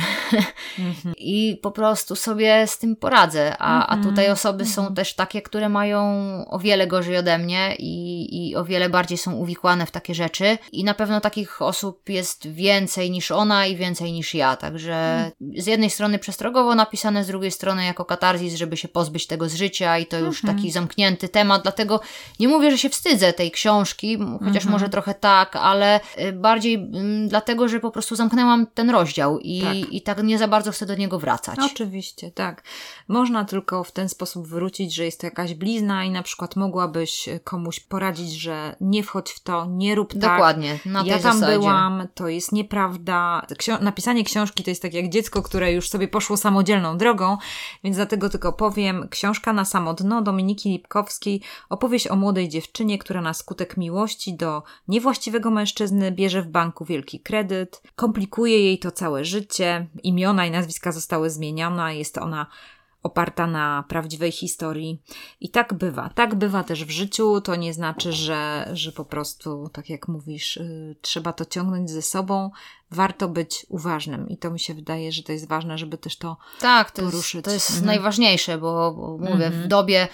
(laughs) I po prostu sobie z tym poradzę. A, a tutaj osoby są też takie, które mają o wiele gorzej ode mnie i, i o wiele bardziej są uwikłane w takie rzeczy. I na pewno takich osób jest więcej niż ona i więcej niż ja. Także z jednej strony przestrogowo napisane, z drugiej strony jako katarzis, żeby się pozbyć tego z życia i to już taki zamknięty temat. Dlatego nie mówię, że się wstydzę tej książki, chociaż może trochę tak, ale y, bardziej mm, dlatego, że po prostu zamknęłam ten rozdział i Tak. i tak nie za bardzo chcę do niego wracać. Oczywiście, tak. Można tylko w ten sposób wrócić, że jest to jakaś blizna i na przykład mogłabyś komuś poradzić, że nie wchodź w to, nie rób tak. Dokładnie, na ja tam zasadzie. byłam, to jest nieprawda. Napisanie książki to jest tak jak dziecko, które już sobie poszło samodzielną drogą, więc dlatego tylko powiem. Książka na samo dno Dominiki Lipkowskiej, opowieść o młodej dziewczynie, która na skutek miłości do niewłaściwego mężczyzny bierze w banku wielki kredyt, komplikuje jej to całe życie, imiona i nazwiska zostały zmienione, jest ona oparta na prawdziwej historii. I tak bywa. Tak bywa też w życiu. To nie znaczy, że, że po prostu, tak jak mówisz, y, trzeba to ciągnąć ze sobą. Warto być uważnym. I to mi się wydaje, że to jest ważne, żeby też to. Tak, to jest, poruszyć. to jest Mhm. najważniejsze, bo, bo mówię, Mhm. w dobie,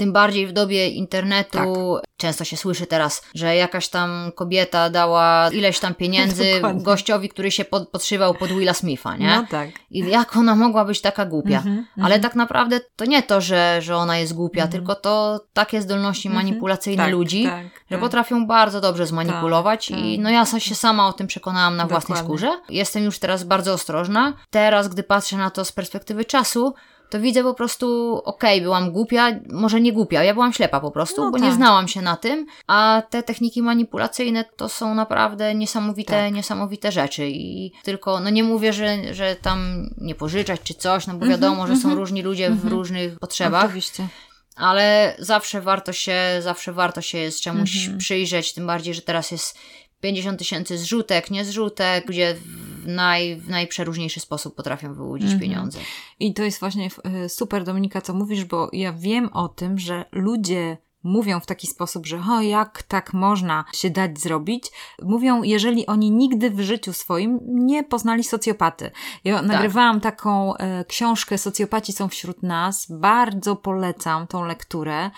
tym bardziej w dobie internetu, Tak. często się słyszy teraz, że jakaś tam kobieta dała ileś tam pieniędzy (laughs) Dokładnie. gościowi, który się pod, podszywał pod Willa Smitha, nie? No tak. I jak ona mogła być taka głupia? Mhm, Ale tak naprawdę to nie to, że, że ona jest głupia, Mhm. tylko to takie zdolności Mhm. manipulacyjne Tak, ludzi, tak, że tak. potrafią bardzo dobrze zmanipulować Tak, i tak. no ja się sama o tym przekonałam na własnej Dokładnie. skórze. Jestem już teraz bardzo ostrożna. Teraz, gdy patrzę na to z perspektywy czasu, to widzę po prostu, okej, byłam głupia, może nie głupia, ja byłam ślepa po prostu, No bo nie tak. znałam się na tym, a te techniki manipulacyjne to są naprawdę niesamowite, Tak. niesamowite rzeczy i tylko, no nie mówię, że, że tam nie pożyczać czy coś, no bo Mhm, wiadomo, że są mhm. różni ludzie w Mhm. różnych potrzebach, Oczywiście. ale zawsze warto się, zawsze warto się jest czemuś Mhm. przyjrzeć, tym bardziej, że teraz jest 50 tysięcy zrzutek, nie zrzutek, gdzie w, naj, w najprzeróżniejszy sposób potrafią wyłudzić Mhm. pieniądze. I to jest właśnie y, super, Dominika, co mówisz, bo ja wiem o tym, że ludzie mówią w taki sposób, że o, jak tak można się dać zrobić. Mówią, jeżeli oni nigdy w życiu swoim nie poznali socjopaty. Ja nagrywałam taką e, książkę Socjopaci są wśród nas. Bardzo polecam tą lekturę.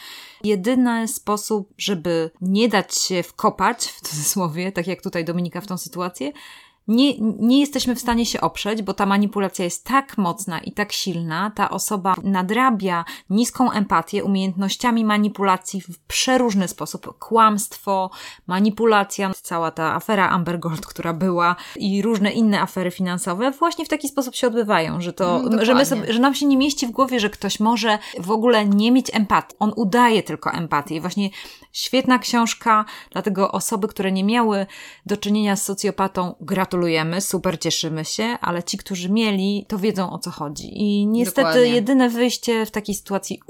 Jedyny sposób, żeby nie dać się wkopać, w cudzysłowie, tak jak tutaj Dominika w tą sytuację, nie, nie jesteśmy w stanie się oprzeć, bo ta manipulacja jest tak mocna i tak silna, ta osoba nadrabia niską empatię umiejętnościami manipulacji w przeróżny sposób. Kłamstwo, manipulacja, cała ta afera Amber Gold, która była i różne inne afery finansowe właśnie w taki sposób się odbywają, że to, Mm, że, my sobie, że nam się nie mieści w głowie, że ktoś może w ogóle nie mieć empatii. On udaje tylko empatię. I właśnie świetna książka, dlatego osoby, które nie miały do czynienia z socjopatą, gratulujemy, super cieszymy się, ale ci, którzy mieli, to wiedzą o co chodzi. I niestety Dokładnie. jedyne wyjście w takiej sytuacji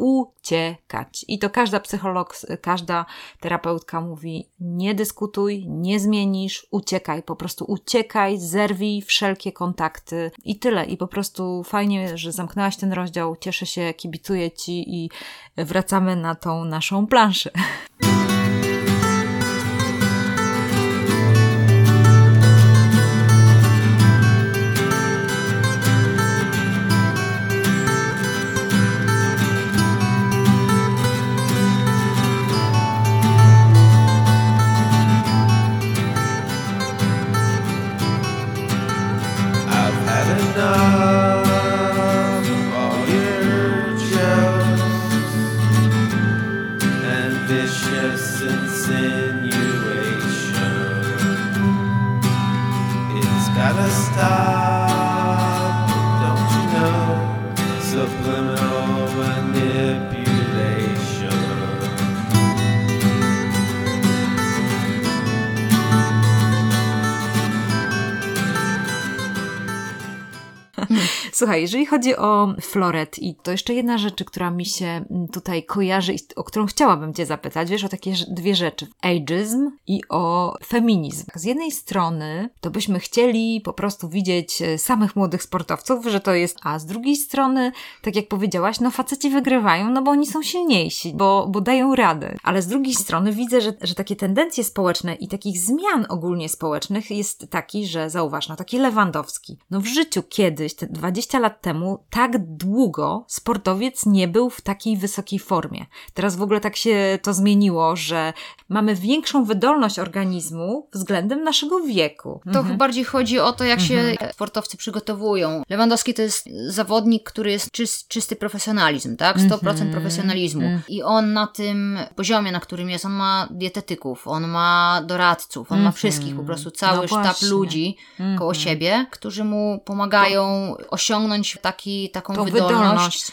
uciekać. I to każda psycholog, każda terapeutka mówi: nie dyskutuj, nie zmienisz, uciekaj, po prostu uciekaj, zerwij wszelkie kontakty i tyle. I po prostu fajnie, że zamknęłaś ten rozdział, cieszę się, kibicuję ci i wracamy na tą naszą planszę. Słuchaj, jeżeli chodzi o floret i to jeszcze jedna rzecz, która mi się mm, tutaj kojarzy i o którą chciałabym Cię zapytać, wiesz, o takie dwie rzeczy. Ageism i o feminizm. Z jednej strony to byśmy chcieli po prostu widzieć e, samych młodych sportowców, że to jest, a z drugiej strony, tak jak powiedziałaś, no faceci wygrywają, no bo oni są silniejsi, bo, bo dają radę. Ale z drugiej strony widzę, że, że takie tendencje społeczne i takich zmian ogólnie społecznych jest taki, że zauważ, no taki Lewandowski. No w życiu kiedyś, te 20 lat temu, tak długo sportowiec nie był w takiej wysokiej formie. Teraz w ogóle tak się to zmieniło, że mamy większą wydolność organizmu względem naszego wieku. To mhm. bardziej chodzi o to, jak mhm. się sportowcy przygotowują. Lewandowski to jest zawodnik, który jest czysty, czysty profesjonalizm, tak? 100% mhm. profesjonalizmu. Mhm. I on na tym poziomie, na którym jest, on ma dietetyków, on ma doradców, on ma mhm. wszystkich, po prostu cały no sztab ludzi koło mhm. siebie, którzy mu pomagają osiągnąć taki, taką to wydolność, wydolność.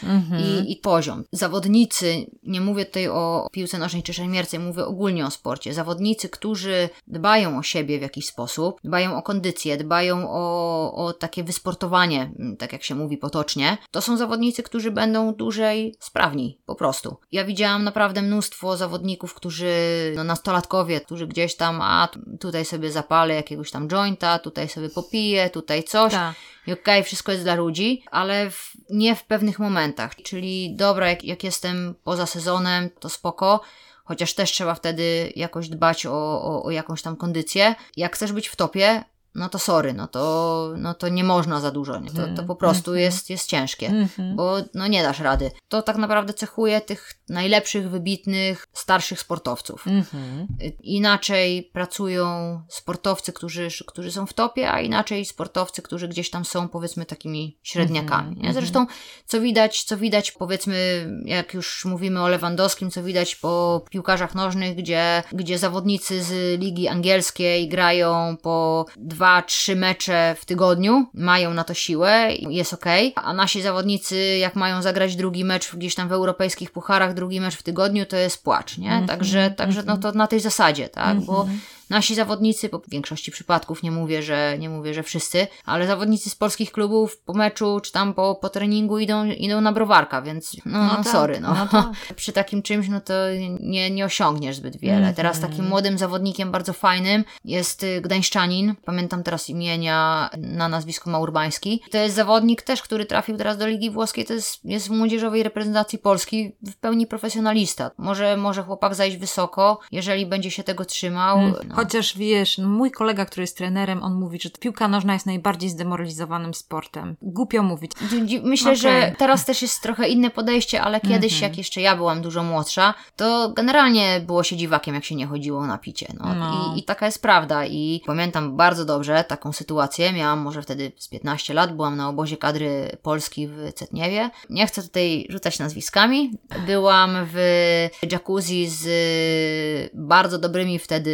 I, i, poziom. Zawodnicy, nie mówię tutaj o piłce nożnej czy szermierce, mówię ogólnie o sporcie. Zawodnicy, którzy dbają o siebie w jakiś sposób, dbają o kondycję, dbają o, o takie wysportowanie, tak jak się mówi potocznie, to są zawodnicy, którzy będą dłużej sprawni, po prostu. Ja widziałam naprawdę mnóstwo zawodników, którzy, no nastolatkowie, którzy gdzieś tam, a tutaj sobie zapalę jakiegoś tam jointa, tutaj sobie popiję, tutaj coś. Ta i okej, okay, wszystko jest dla ludzi, ale w, nie w pewnych momentach. Czyli dobra, jak, jak jestem poza sezonem, to spoko, chociaż też trzeba wtedy jakoś dbać o, o, o jakąś tam kondycję. Jak chcesz być w topie, no to sorry, no to, no to nie można za dużo, nie? To, to po prostu mhm. jest, jest ciężkie, mhm. bo no nie dasz rady. To tak naprawdę cechuje tych najlepszych, wybitnych, starszych sportowców. Mhm. Inaczej pracują sportowcy, którzy, którzy są w topie, a inaczej sportowcy, którzy gdzieś tam są powiedzmy takimi średniakami. Nie? Zresztą co widać, co widać powiedzmy, jak już mówimy o Lewandowskim, co widać po piłkarzach nożnych, gdzie, gdzie zawodnicy z ligi angielskiej grają po dwa trzy mecze w tygodniu, mają na to siłę, jest ok, a nasi zawodnicy, jak mają zagrać drugi mecz gdzieś tam w europejskich pucharach, drugi mecz w tygodniu, to jest płacz, nie? Mm -hmm, także, także no to na tej zasadzie, tak? Mm -hmm. Bo mhm. Nasi zawodnicy, po większości przypadków, nie mówię, że, nie mówię, że wszyscy, ale zawodnicy z polskich klubów po meczu czy tam po, po treningu idą, idą na browarka, więc no, no tak, sorry, no. no tak. (laughs) Przy takim czymś, no to nie, nie osiągniesz zbyt wiele. Mm -hmm. Teraz takim młodym zawodnikiem bardzo fajnym jest y, Gdańszczanin, pamiętam teraz imienia na nazwisko Maurbański. To jest zawodnik też, który trafił teraz do Ligi Włoskiej, to jest, jest w młodzieżowej reprezentacji Polski w pełni profesjonalista. Może, może chłopak zajść wysoko, jeżeli będzie się tego trzymał. Mm. No. Chociaż wiesz, no mój kolega, który jest trenerem, on mówi, że piłka nożna jest najbardziej zdemoralizowanym sportem. Głupio mówić. Myślę, okay. że teraz też jest trochę inne podejście, ale kiedyś, mm -hmm. jak jeszcze ja byłam dużo młodsza, to generalnie było się dziwakiem, jak się nie chodziło na picie. No. no. I, I taka jest prawda. I pamiętam bardzo dobrze taką sytuację. Miałam może wtedy z 15 lat, byłam na obozie kadry Polski w Cetniewie. Nie chcę tutaj rzucać nazwiskami. Byłam w jacuzzi z bardzo dobrymi wtedy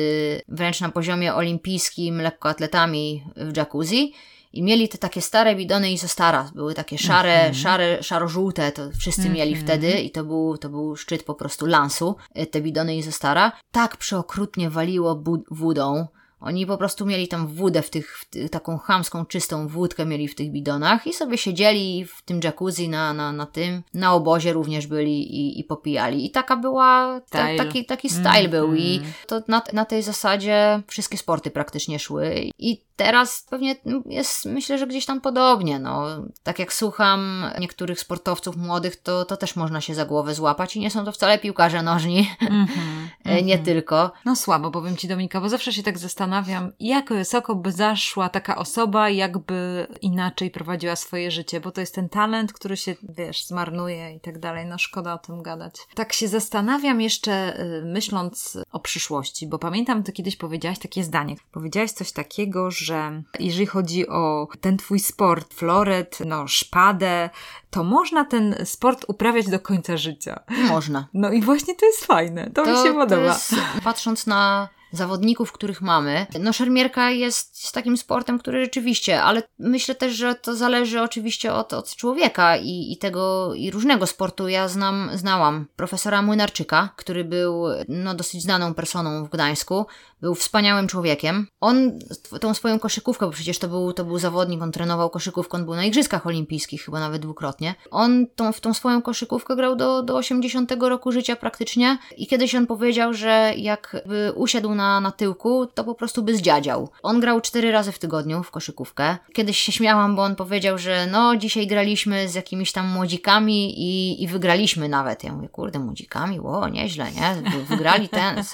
wręcz na poziomie olimpijskim lekkoatletami w jacuzzi. I mieli te takie stare bidony Isostara, były takie szare, mm -hmm. szare, szaro-żółte, to wszyscy mm -hmm. mieli wtedy i to był, to był szczyt po prostu lansu, te bidony Isostara. Tak przeokrutnie waliło wódą, oni po prostu mieli tam wódę w tych, w taką chamską, czystą wódkę mieli w tych bidonach i sobie siedzieli w tym jacuzzi na, na, na tym, na obozie również byli i, i popijali. I taka była, ta, taki, taki style mm, był i mm. to na, na tej zasadzie wszystkie sporty praktycznie szły i Teraz pewnie jest, myślę, że gdzieś tam podobnie. No. Tak jak słucham niektórych sportowców młodych, to, to też można się za głowę złapać i nie są to wcale piłkarze nożni. Mm -hmm, (laughs) nie tylko. No słabo, powiem Ci Dominika, bo zawsze się tak zastanawiam, jak wysoko by zaszła taka osoba, jakby inaczej prowadziła swoje życie, bo to jest ten talent, który się, wiesz, zmarnuje i tak dalej. No szkoda o tym gadać. Tak się zastanawiam jeszcze, y, myśląc o przyszłości, bo pamiętam, to kiedyś powiedziałaś takie zdanie. Powiedziałaś coś takiego, że że jeżeli chodzi o ten twój sport, floret, no szpadę, to można ten sport uprawiać do końca życia. Można. No i właśnie to jest fajne. To, to mi się podoba. Jest, patrząc na zawodników, których mamy, no szermierka jest, takim sportem, który rzeczywiście, ale myślę też, że to zależy oczywiście od, od człowieka i, i tego, i różnego sportu. Ja znam, znałam profesora Młynarczyka, który był no, dosyć znaną personą w Gdańsku, był wspaniałym człowiekiem. On tą swoją koszykówkę, bo przecież to był, to był zawodnik, on trenował koszykówkę, on był na Igrzyskach Olimpijskich chyba nawet dwukrotnie. On tą, w tą swoją koszykówkę grał do, do 80 roku życia praktycznie i kiedyś on powiedział, że jakby usiadł na, na tyłku, to po prostu by zdziadział. On grał cztery razy w tygodniu w koszykówkę. Kiedyś się śmiałam, bo on powiedział, że no dzisiaj graliśmy z jakimiś tam młodzikami i, i wygraliśmy nawet. Ja mówię, kurde, młodzikami, ło, nieźle, nie? Wygrali ten...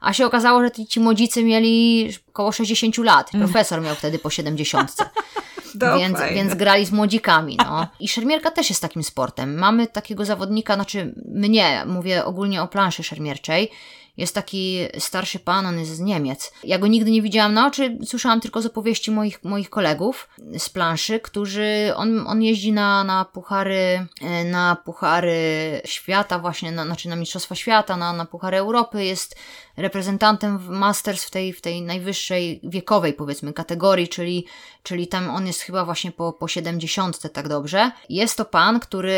A się okazało, że ci młodzicy mieli około 60 lat. Mm. Profesor miał wtedy po 70. (laughs) więc, więc grali z młodzikami. No. I szermierka też jest takim sportem. Mamy takiego zawodnika, znaczy mnie, mówię ogólnie o planszy szermierczej. Jest taki starszy pan, on jest z Niemiec. Ja go nigdy nie widziałam na oczy, słyszałam tylko z opowieści moich, moich kolegów z planszy, którzy, on, on jeździ na, na puchary, e, na puchary świata właśnie, na, znaczy na Mistrzostwa Świata, na, na puchary Europy, jest reprezentantem w Masters w tej, w tej najwyższej wiekowej powiedzmy kategorii, czyli, czyli tam on jest chyba właśnie po, po 70 tak dobrze. Jest to pan, który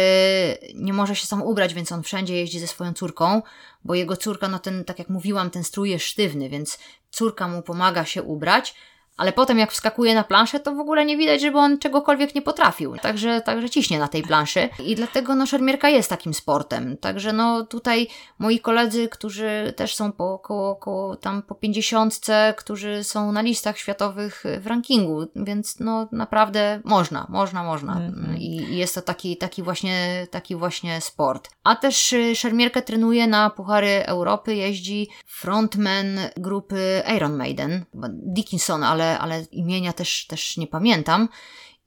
nie może się sam ubrać, więc on wszędzie jeździ ze swoją córką, bo jego córka, no ten, tak jak mówiłam, ten strój jest sztywny, więc córka mu pomaga się ubrać, ale potem jak wskakuje na planszę, to w ogóle nie widać, żeby on czegokolwiek nie potrafił. Także, także ciśnie na tej planszy i dlatego no szermierka jest takim sportem. Także no tutaj moi koledzy, którzy też są po około, około tam po pięćdziesiątce, którzy są na listach światowych w rankingu, więc no naprawdę można, można, można. Mm-hmm. I, I, jest to taki, taki właśnie, taki właśnie sport. A też y, szermierkę trenuje na Puchary Europy, jeździ frontman grupy Iron Maiden, Dickinson, ale ale, imienia też, też nie pamiętam.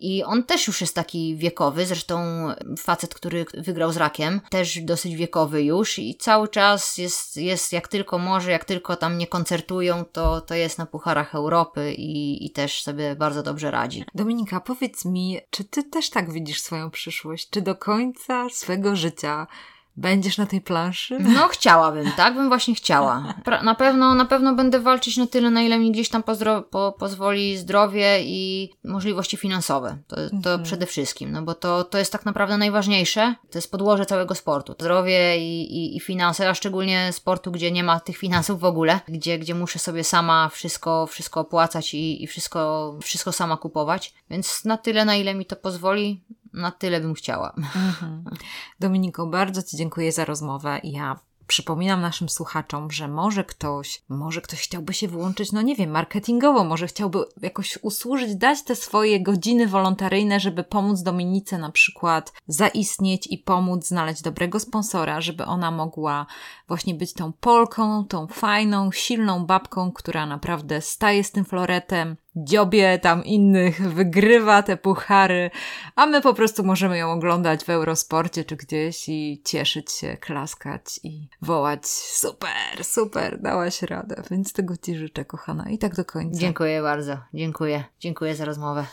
I on też już jest taki wiekowy, zresztą facet, który wygrał z rakiem, też dosyć wiekowy już i cały czas jest, jest jak tylko może, jak tylko tam nie koncertują, to, to jest na Pucharach Europy i, i też sobie bardzo dobrze radzi. Dominika, powiedz mi, czy ty też tak widzisz swoją przyszłość? Czy do końca swego życia Będziesz na tej planszy? No, chciałabym, tak bym właśnie chciała. Na pewno, na pewno będę walczyć na tyle, na ile mi gdzieś tam po, pozwoli zdrowie i możliwości finansowe. To, to mhm. przede wszystkim, no bo to, to jest tak naprawdę najważniejsze. To jest podłoże całego sportu. Zdrowie i, i, i finanse, a szczególnie sportu, gdzie nie ma tych finansów w ogóle, gdzie, gdzie muszę sobie sama wszystko, wszystko opłacać i, i wszystko, wszystko sama kupować. Więc na tyle, na ile mi to pozwoli, na tyle bym chciała. Mhm. Dominiko, bardzo Ci dziękuję za rozmowę. Ja przypominam naszym słuchaczom, że może ktoś, może ktoś chciałby się włączyć, no nie wiem, marketingowo, może chciałby jakoś usłużyć, dać te swoje godziny wolontaryjne, żeby pomóc Dominice na przykład zaistnieć i pomóc znaleźć dobrego sponsora, żeby ona mogła właśnie być tą Polką, tą fajną, silną babką, która naprawdę staje z tym floretem, dziobie tam innych, wygrywa te puchary, a my po prostu możemy ją oglądać w Eurosporcie czy gdzieś i cieszyć się, klaskać i wołać super, super, dałaś radę. Więc tego Ci życzę, kochana. I tak do końca. Dziękuję bardzo. Dziękuję. Dziękuję za rozmowę.